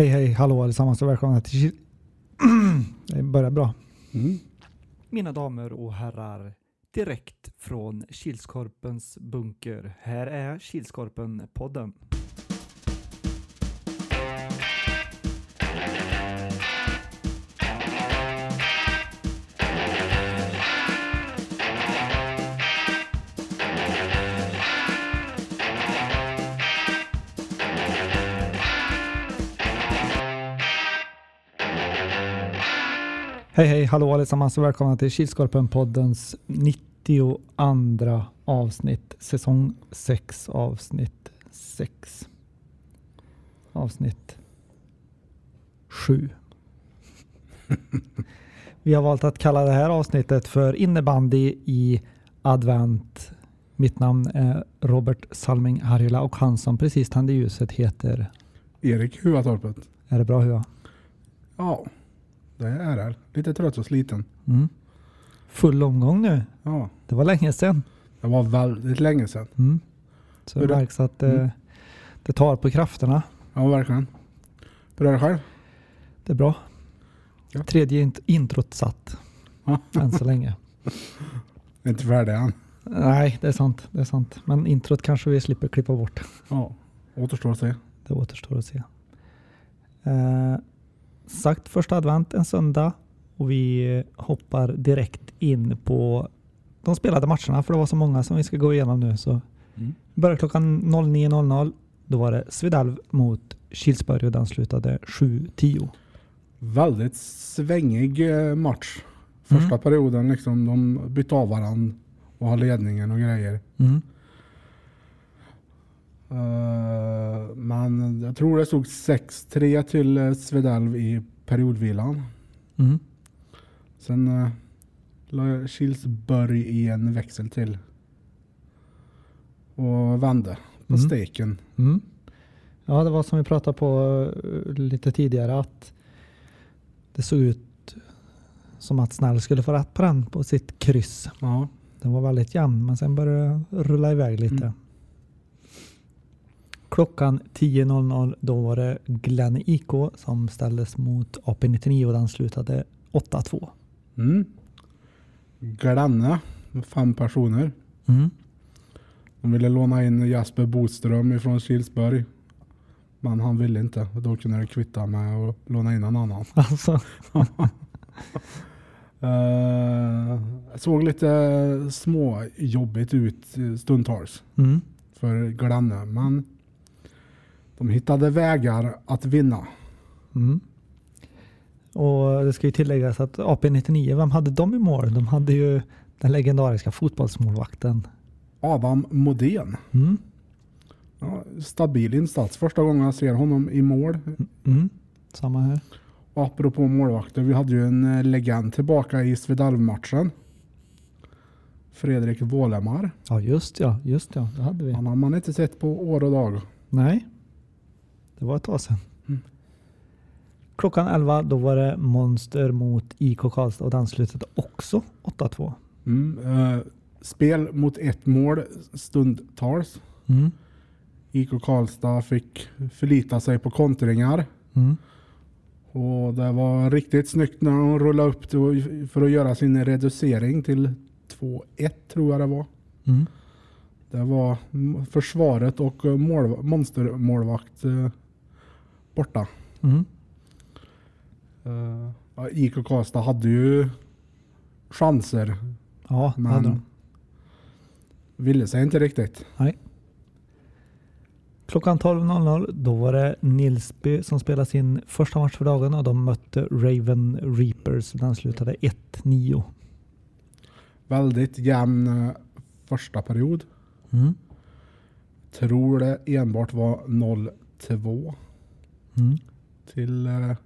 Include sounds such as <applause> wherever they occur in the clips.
Hej hej, hallå allesammans och välkomna till. Det börjar bra. Mm. Mina damer och herrar, direkt från Kilskorpens bunker. Här är Kilskorpen-podden. Hej hej, hallå allesammans och välkomna till Kilskorpen-poddens 92 avsnitt. Säsong 6 avsnitt 6. Avsnitt 7. <laughs> Vi har valt att kalla det här avsnittet för innebandy i advent. Mitt namn är Robert Salming Harjula och han som precis tände ljuset heter... Erik Huatorpet. Är det bra Hua? Ja, det är det. Lite trött och sliten. Mm. Full omgång nu. Ja, Det var länge sedan. det var väldigt länge sedan. Mm. Så Hur det är det? märks att det, Mm. det tar på krafterna. Ja, verkligen. Hur är det själv? Det är bra. Ja. Tredje int- introt satt Ja. än så länge. <laughs> Inte färdig än. Nej, det är sant. Det är sant. Men introt kanske vi slipper klippa bort. Ja, återstår att se. Det återstår att se. Eh, sagt första advent en söndag och vi hoppar direkt in på de spelade matcherna för det var så många som vi ska gå igenom nu. Så Mm. började klockan 09.00. Då var det Svedalv mot Kilsberg och den slutade 7-10. Väldigt svängig eh, match. Första Mm. perioden liksom, de bytte av varandra och har ledningen och grejer. Mm. Eh, men jag tror det stod 6-3 till eh, Svedalv i periodvilan. Mm. Sen uh, la Kilsberg i en växel till. Och vände på Mm. steken. Mm. Ja, det var som vi pratade på lite tidigare att det såg ut som att Snäll skulle få rätt på den på sitt kryss. Ja. Den var väldigt jämn men sen började det rulla iväg lite. Mm. Klockan 10.00 då var det Glenn IK som ställdes mot AP99 och den slutade 8-2. Mm. Glenne med fem personer. Mm. De ville låna in Jasper Boström ifrån Kilsberg. Men han ville inte. Och Då kunde det kvitta med att låna in en annan. <laughs> Alltså, Uh, <laughs> såg lite små jobbigt ut eh, stundtals. mm. för Glenne. Men de hittade vägar att vinna. Mm. Och det ska ju tilläggas att AP99, vem hade de i mål? De hade ju den legendariska fotbollsmålvakten. Adam Modén. Mm. Ja, stabil insats. Första gången jag ser honom i mål. Mm. Samma här. Och apropå målvakter, vi hade ju en eh, legend tillbaka i Svedalv-matchen. Fredrik Wålemar. Ja just ja, just ja, det hade vi. Han har man inte sett på år och dag. Nej, det var ett tag sedan. Mm. Klockan 11 då var det Monster mot IK Karlstad och den slutade också 8-2. Mm, eh, spel mot ett mål stundtals. Mm. IK Karlstad fick förlita sig på kontringar. Mm. Och det var riktigt snyggt när de rullade upp för att göra sin reducering till 2-1 tror jag det var. Mm. Det var försvaret och mål, monstermålvakt eh, borta. Mm. Uh, ja, IK Karlstad hade ju chanser Ja, det men hade de. ville sig inte riktigt. Klockan 12.00 då var det Nilsby som spelade sin första match för dagen och de mötte Raven Reapers. Den slutade 1-9. Väldigt jämn eh, första period. Mm. Tror det enbart var 0-2 Mm. till eh,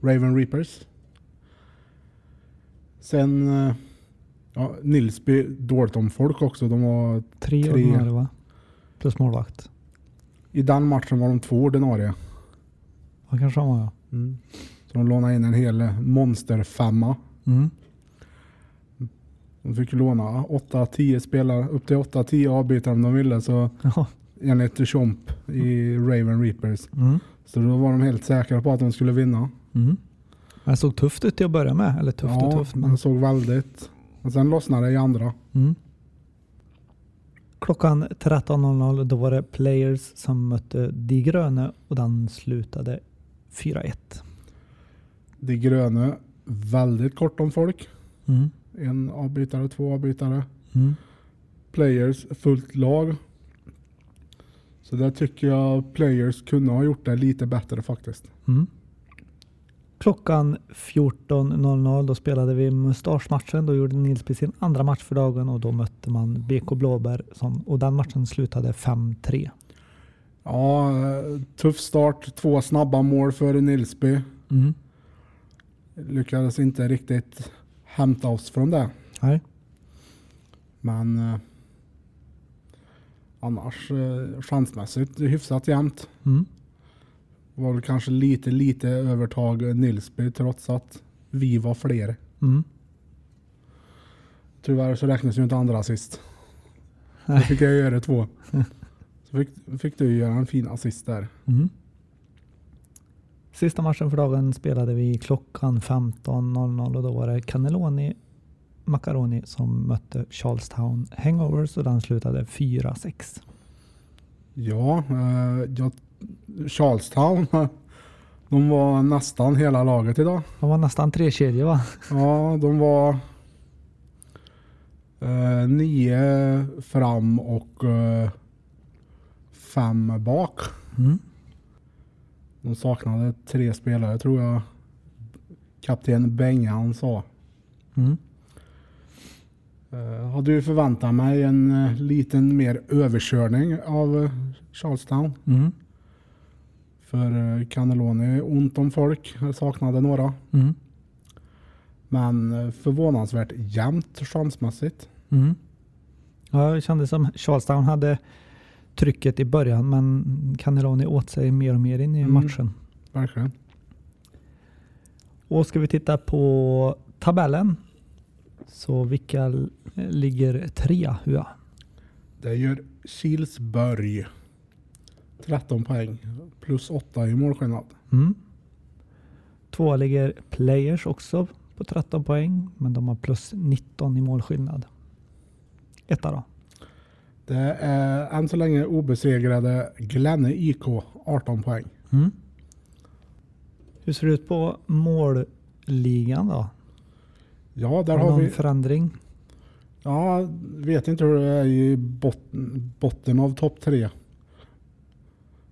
Raven Reapers. Sen eh, ja, Nilsby dåligt om folk också. De var, Tre Tre. ordinarie va? Plus målvakt. I den matchen var de två ordinarie. Vad kanske han var ja. Så de lånade in en hel eh, monsterfemma. Mm. De fick låna 8-10 spelare, upp till 8-10 avbytare om de ville. Så <laughs> Ja. enligt Chomp i Raven Reapers Mm. Så då var de helt säkra på att de skulle vinna. Mm. Men såg tufft ut till att börja med. Eller tufft och ja, tufft. men såg väldigt... Men sen lossnade det i andra. Mm. Klockan 13.00 då var det Players som mötte De Gröne och den slutade 4-1. De gröna, väldigt kort om folk. Mm. En avbytare, två avbytare. Mm. Players, fullt lag. Så där tycker jag Players kunde ha gjort det lite bättre faktiskt. Mm. Klockan 14.00 då spelade vi mustaschmatchen. Då gjorde Nilsby sin andra match för dagen och då mötte man BK Blåbär som, och den matchen slutade 5-3. Ja, tuff start. Två snabba mål för Nilsby. Mm. Lyckades inte riktigt hämta oss från det. Nej. Men eh, annars eh, chansmässigt hyfsat jämnt. Mm. Var väl kanske lite, lite övertag Nilsby trots att vi var fler. Mm. Tyvärr så räknas ju inte andra assist. Då fick jag göra två. <laughs> Så fick, fick du göra en fin assist där. Mm. Sista matchen för dagen spelade vi klockan 15.00 och då var det Cannelloni Macaroni som mötte Charlestown Hangovers och den slutade 4-6. Ja, eh, jag, Charlestown. <laughs> De var nästan hela laget idag. De var nästan tre kedjor va? <laughs> Ja, de var eh, nio fram och eh, fem bak. Mm. De saknade tre spelare tror jag kapten Bengan sa. Mm. Eh, hade ju förväntat mig en eh, liten mer överkörning av eh, Charlestown. Mm. För Cannelloni är ont om folk. Saknade några. Mm. Men förvånansvärt jämnt chansmässigt. Mm. Ja, det kändes som Charlestown hade trycket i början men Cannelloni åt sig mer och mer in i Mm. matchen. Verkligen. Och ska vi titta på tabellen så vilka ligger trea Hua? Det gör Kilsberg. 13 poäng. Plus 8 i målskillnad. Mm. Tvåa ligger Players också på 13 poäng men de har plus 19 i målskillnad. Etta då? Det är än så länge obesegrade Glenne IK 18 poäng. Mm. Hur ser det ut på målligan då? Ja, där Har har vi... förändring? Ja, vet inte hur det är i botten, botten av topp tre.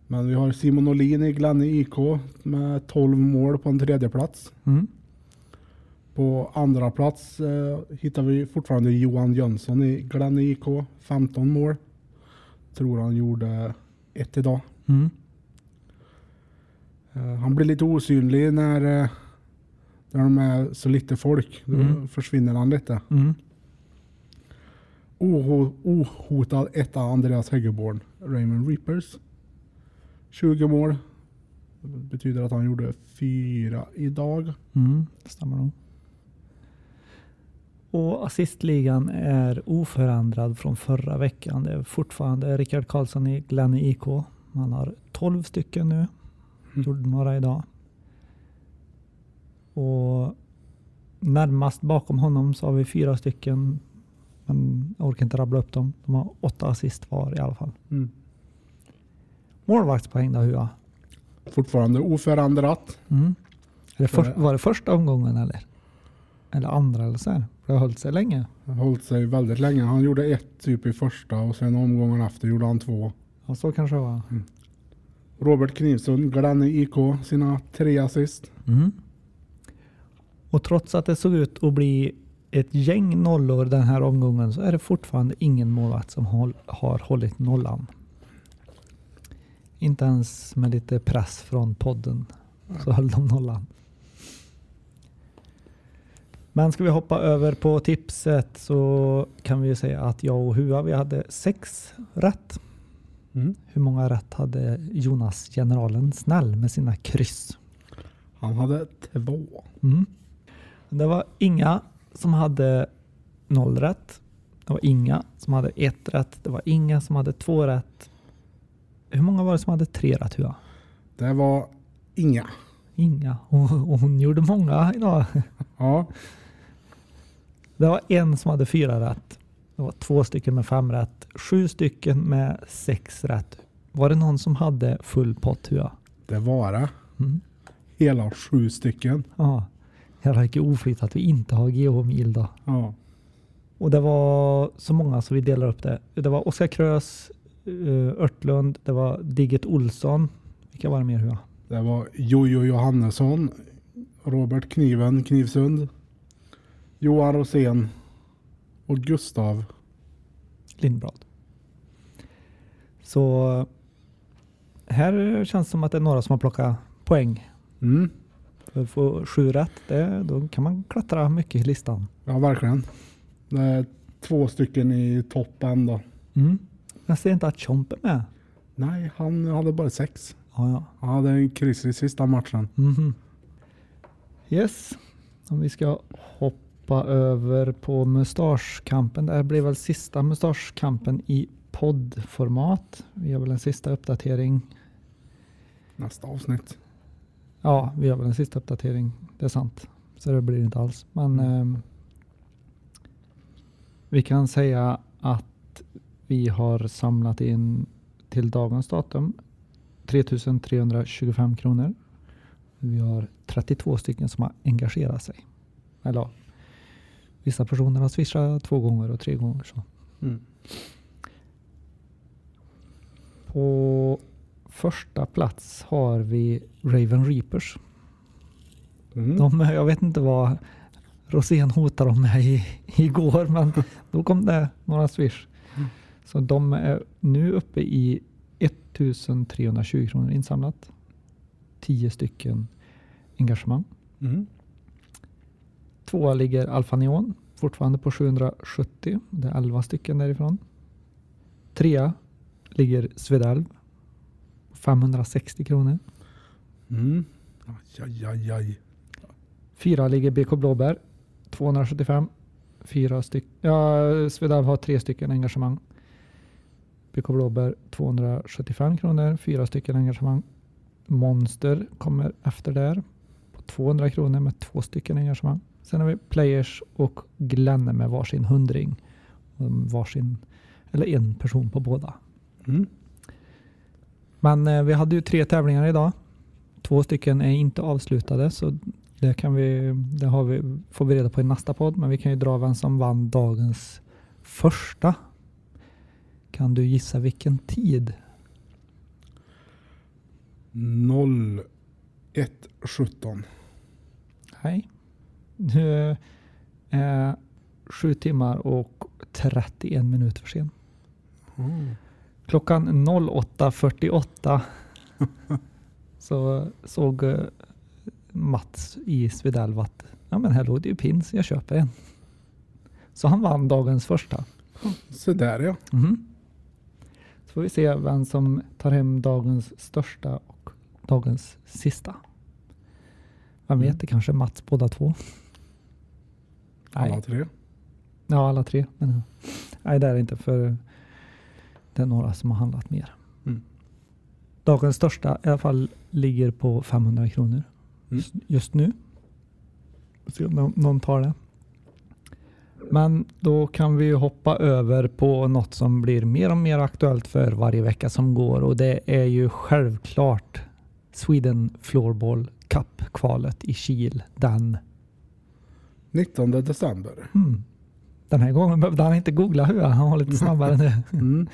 Men vi har Simon Olin i Glenne IK med 12 mål på en tredje plats. Mm. På andra plats eh, hittar vi fortfarande Johan Jönsson i Glenne IK. 15 mål. Tror han gjorde ett idag. Mm. Eh, han blir lite osynlig när, eh, när de är så lite folk. Då Mm. försvinner han lite. Mm. Oho- Ohotad etta Andreas Häggeborn. Raymond Reapers. 20 mål. Det betyder att han gjorde fyra idag. Mm. Det stämmer nog. Och assistligan är oförändrad från förra veckan. Det är fortfarande Rickard Karlsson i Glenne IK. Han har 12 stycken nu. Gjorde några idag. Och närmast bakom honom så har vi fyra stycken. Men jag orkar inte rabbla upp dem. De har åtta assist var i alla fall. Mm. Målvaktspoäng då Hua? Fortfarande oförändrat. Mm. Är det för, var det första omgången eller? Eller andra eller så här? För det har hållit sig länge. Har hållit sig väldigt länge. Han gjorde ett typ i första och sen omgången efter gjorde han två. Ja, så kanske det var. Robert Knivsund, Glenne IK, sina tre assist. Mm. Och trots att det såg ut att bli ett gäng nollor den här omgången så är det fortfarande ingen målvakt som håll, har hållit nollan. Inte ens med lite press från podden så höll de nollan. Men ska vi hoppa över på tipset så kan vi säga att jag och Hua vi hade sex rätt. Mm. Hur många rätt hade Jonas generalen Snäll med sina kryss? Han hade två. Mm. Det var inga som hade noll rätt. Det var inga som hade ett rätt. Det var inga som hade två rätt. Hur många var det som hade tre rätt? Hua? Det var inga. Inga. Och, och hon gjorde många idag. Ja, Det var en som hade fyra rätt. Det var två stycken med fem rätt. Sju stycken med sex rätt. Var det någon som hade full pott jag? det var det. Mm. Hela sju stycken. Ja. Jag är oflyt att vi inte har GH-mil då. Ja. Och det var så många så vi delar upp det. Det var Oskar Krös, uh, Örtlund, det var Digget Olsson. Vilka var det mer? Hua? Det var Jojo Johannesson, Robert Kniven Knivsund, Johan Rosén och Gustav. Lindblad. Så här känns det som att det är några som har plockat poäng. Mm. Få sju rätt, det, då kan man klättra mycket i listan. Ja, verkligen. Det är två stycken i toppen då. Mm. Jag ser inte att Chomp är med. Nej, han hade bara sex. Ja, ja. Han hade en kryss i sista matchen. Mhm. Yes, om vi ska hoppa över på mustaschkampen. Det här blir väl sista mustaschkampen i poddformat. Vi gör väl en sista uppdatering. Nästa avsnitt. Ja, vi gör väl en sista uppdatering. Det är sant. Så det blir inte alls. Men ehm, vi kan säga att vi har samlat in till dagens datum 3325 kronor. Vi har 32 stycken som har engagerat sig. Eller vissa personer har swishat två gånger och tre gånger. Så. Mm. På första plats har vi Raven Reapers. Mm. De, jag vet inte vad Rosén hotade dem med i, <laughs> igår, men då kom det några swish. Mm. Så de är nu uppe i 1320 kronor insamlat. 10 stycken engagemang. Mm. Tvåa ligger Alfa Neon, fortfarande på 770. Det är 11 stycken därifrån. Trea ligger Svedalv, 560 kronor. Mm. Aj, aj, aj. Fyra ligger BK Blåbär, 275. Fyra styck, ja, Svedalv har tre stycken engagemang. BK Blåbär 275 kronor, fyra stycken engagemang. Monster kommer efter där på 200 kronor med två stycken engagemang. Sen har vi Players och Glenne med varsin hundring. Varsin, eller en person på båda. Mm. Men eh, vi hade ju tre tävlingar idag. Två stycken är inte avslutade så det, kan vi, det har vi, får vi reda på i nästa podd. Men vi kan ju dra vem som vann dagens första. Kan du gissa vilken tid? 01.17. Nej. Du är sju timmar och 31 minuter för sen. Mm. Klockan 08.48 <laughs> så såg eh, Mats i Svedalv att ja, men här låg det ju pins, jag köper en. Så han vann dagens första. Så där ja. Mhm. Så får vi se vem som tar hem dagens största och dagens sista. Vem vet, Mm. det kanske är Mats båda två. Alla Nej, tre. ja alla tre. Men, nej, det är det inte för det är några som har handlat mer. Mm. Dagens största i alla fall ligger på 500 kronor Mm. just- nu. Se om nå- någon tar det. Men då kan vi hoppa över på något som blir mer och mer aktuellt för varje vecka som går och det är ju självklart Sweden Floorball Cup-kvalet i Kil. Den, 19 december. hmm, den här gången behövde han inte googla hur han var lite snabbare nu. <laughs> Mm.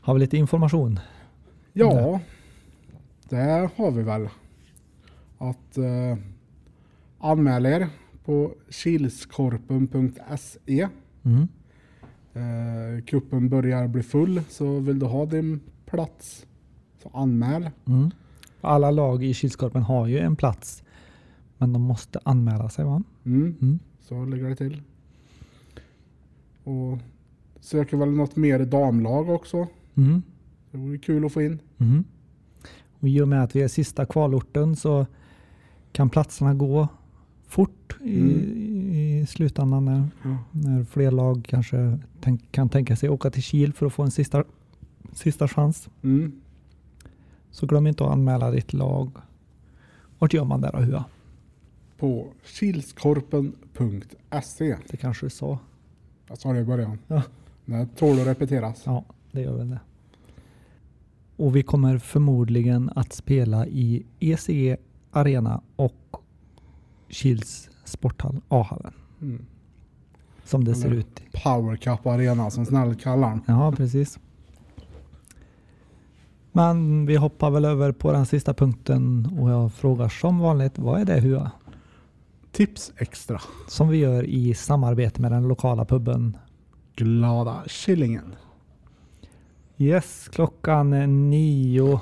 Har vi lite information? Ja, det har vi väl. Att eh, anmäla er på kilskorpen.se. Mm. Eh, kuppen börjar bli full så vill du ha din plats så anmäl. Mm. Alla lag i Kilskorpen har ju en plats men de måste anmäla sig va? Mm. Mm. Så ligger det till. Och söker väl något mer damlag också. Mm. Det vore kul att få in. Mhm. Och I och med att vi är sista kvalorten så kan platserna gå fort i, Mm. i slutändan när, när fler lag kanske tänk, kan tänka sig åka till Kil för att få en sista, sista chans. Mm. Så glöm inte att anmäla ditt lag. Vart gör man det då Hua? På kilskorpen.se. Det kanske du sa? Jag sa det i början. Ja. Det tål att repeteras. Ja, det gör väl det. Och vi kommer förmodligen att spela i ECE Arena och Kils sporthall, A-hallen. Mm. Som det ser Eller- ut. Power Cup Arena som snäll kallar den. Ja, precis. Men vi hoppar väl över på den sista punkten och jag frågar som vanligt, vad är det Hua? Tips extra. Som vi gör i samarbete med den lokala puben. Glada Killingen. Yes, klockan nio.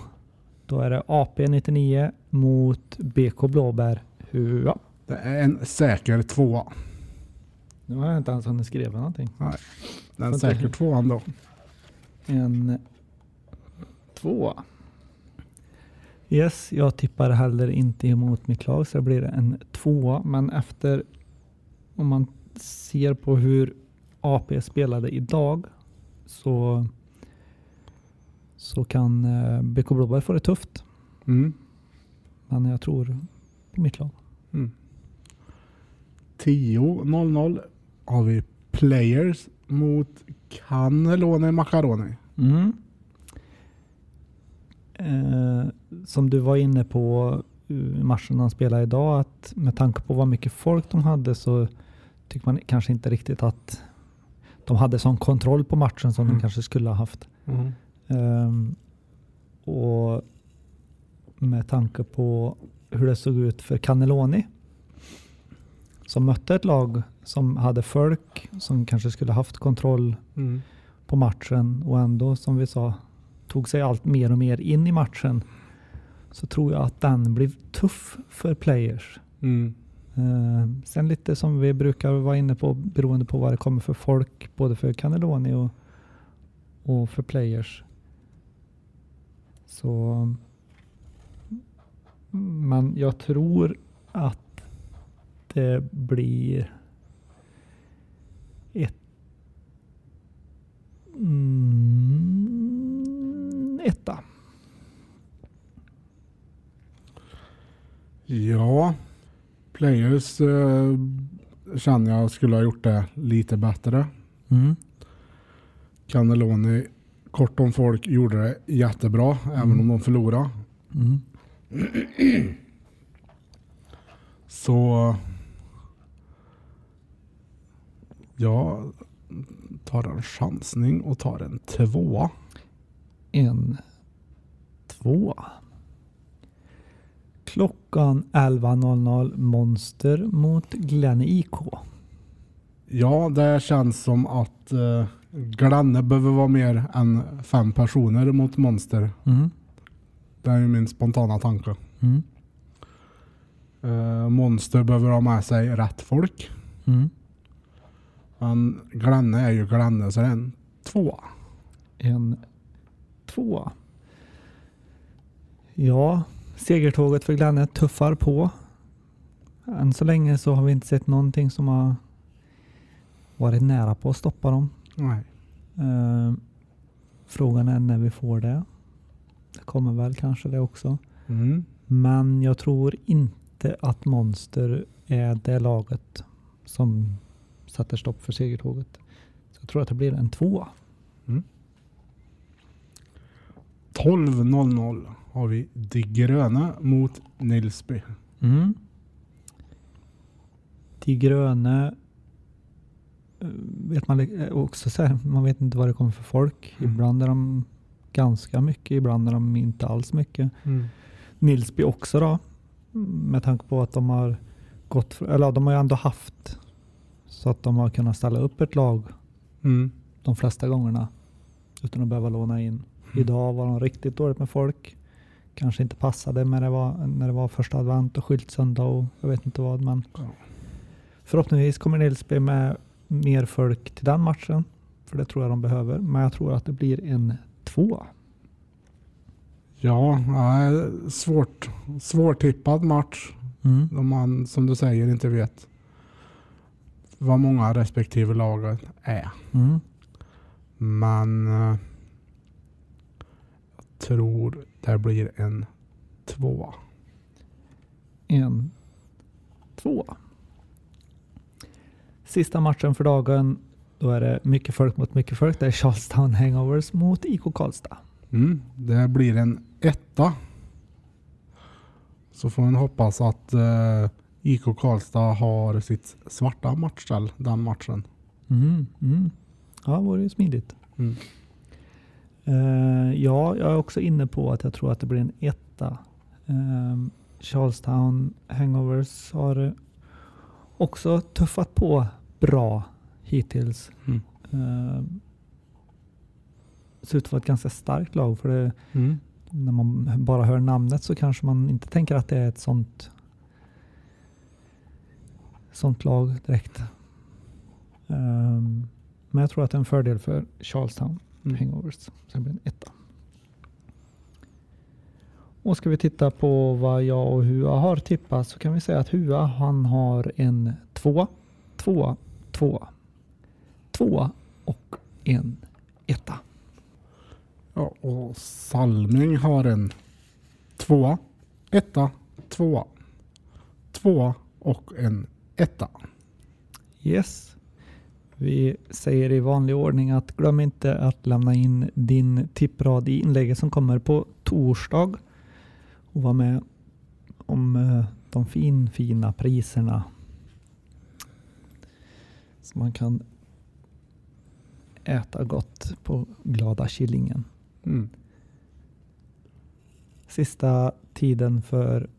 Då är det AP 99 mot BK Blåbär Hua. Det är en säker tvåa. Nu har jag inte ens hunnit skriva någonting. Det är en säker tvåan då. En tvåa. Yes, jag tippar heller inte emot mitt lag så det blir en tvåa. Men efter om man ser på hur AP spelade idag så så kan eh, BK Blåbär få det tufft. Mm. Men jag tror på mitt lag. Mm. 10.00 har vi Players mot Cannelloni Macaroni. Mm. Eh, som du var inne på i matchen de spelade idag, att med tanke på vad mycket folk de hade så tycker man kanske inte riktigt att de hade sån kontroll på matchen som Mm. de kanske skulle ha haft. Ehm, och med tanke på hur det såg ut för Cannelloni som mötte ett lag som hade folk som kanske skulle haft kontroll Mm. på matchen och ändå som vi sa tog sig allt mer och mer in i matchen så tror jag att den blev tuff för players. Mm. Eh, sen lite som vi brukar vara inne på beroende på vad det kommer för folk både för Cannelloni och, och för players. Så men jag tror att det blir ett mm, etta. Ja, Players eh, känner jag skulle ha gjort det lite bättre. Mm. Cannelloni, kort om folk, gjorde det jättebra även om de förlorade. Mm. Så jag tar en chansning och tar en tvåa. En, två. Klockan 11.00 Monster mot Glenn IK. Ja, det känns som att eh, Glanne behöver vara mer än fem personer mot Monster. Mm. Det är ju min spontana tanke. Mm. Eh, Monster behöver ha med sig rätt folk. Mm. Men Glanne är ju Glanne så det är en tvåa. En, två. Ja, segertåget för Glenn tuffar på. Än så länge så har vi inte sett någonting som har varit nära på att stoppa dem. Nej. Eh, frågan är när vi får det. Det kommer väl kanske det också. Mm. Men jag tror inte att Monster är det laget som sätter stopp för segertåget. Så jag tror att det blir en tvåa. 12.00 har vi De gröna mot Nilsby. Mm. De gröna eh, vet man eh, också så här, man vet inte vad det kommer för folk. Mm. Ibland är de ganska mycket, ibland är de inte alls mycket. Nilsby också då. Med tanke på att de har gått, för, eller de har ju ändå haft så att de har kunnat ställa upp ett lag Mm. de flesta gångerna utan att behöva låna in. Idag var de riktigt dåligt med folk. Kanske inte passade när det var, när det var första advent och skyltsöndag och jag vet inte vad. Men förhoppningsvis kommer Nilsby med mer folk till den matchen. För det tror jag de behöver. Men jag tror att det blir en två. Ja, svårt. Svårtippad match. Mm. Om man, som du säger, inte vet vad många respektive laget är. Mm. Men eh, tror det blir en tvåa. En, två. Sista matchen för dagen. Då är det mycket folk mot mycket folk. Det är Charlestown Hangovers mot IK Karlstad. Mm, det blir en etta. Så får man hoppas att eh, IK Karlstad har sitt svarta matchställ den matchen. Mm, mm. Ja, det vore ju smidigt. Mm. Eh, ja, jag är också inne på att jag tror att det blir en etta. Uh, Charlestown Hangovers har också tuffat på bra hittills. Mm. Uh, ser ut att vara ett ganska starkt lag. För det, Mm. när man bara hör namnet så kanske man inte tänker att det är ett sånt, sånt lag direkt. Um, men jag tror att det är en fördel för Charlestown Mm. Hangovers. Så det blir en etta. Och ska vi titta på vad jag och Hua har tippat så kan vi säga att Hua han har en tvåa, tvåa, tvåa, tvåa och en etta. Ja, och Salming har en tvåa, etta, tvåa, tvåa och en etta. Yes. Vi säger i vanlig ordning att glöm inte att lämna in din tipprad i inlägget som kommer på torsdag och vara med om eh, de fin, fina priserna. Så man kan äta gott på glada Killingen. Mm. Sista tiden för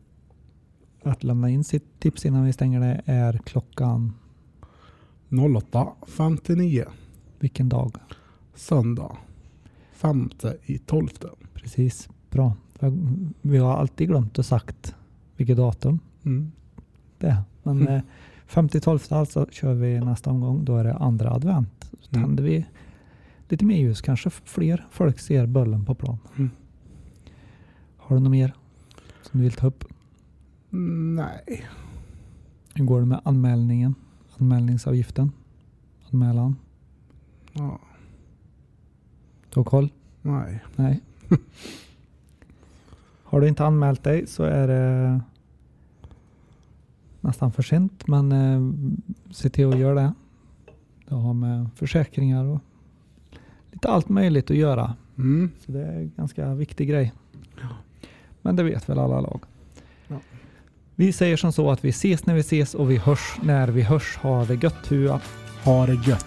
att lämna in sitt tips innan vi stänger det är klockan 08.59 vilken dag? söndag femte i tolfte. Precis, bra. Vi har alltid glömt att sagt vilket datum Mm. det. Men Mm. eh, 50-12 alltså kör vi nästa omgång. Då är det andra advent. Så Mm. tänder vi lite mer ljus. Kanske fler folk ser bullen på plan. Mm. Har du något mer som du vill ta upp? Mm, Nej, Hur går det med anmälningen? Anmälningsavgiften? Anmälan? ja, Du har koll? nej. Nej. <laughs> Har du inte anmält dig så är det nästan för sent. Men eh, se till att göra det. Det har med försäkringar och lite allt möjligt att göra. Mm. Så det är en ganska viktig grej. Men det vet väl alla lag. Vi säger som så att vi ses när vi ses och vi hörs när vi hörs. Ha det gött Hua. Ha det gött.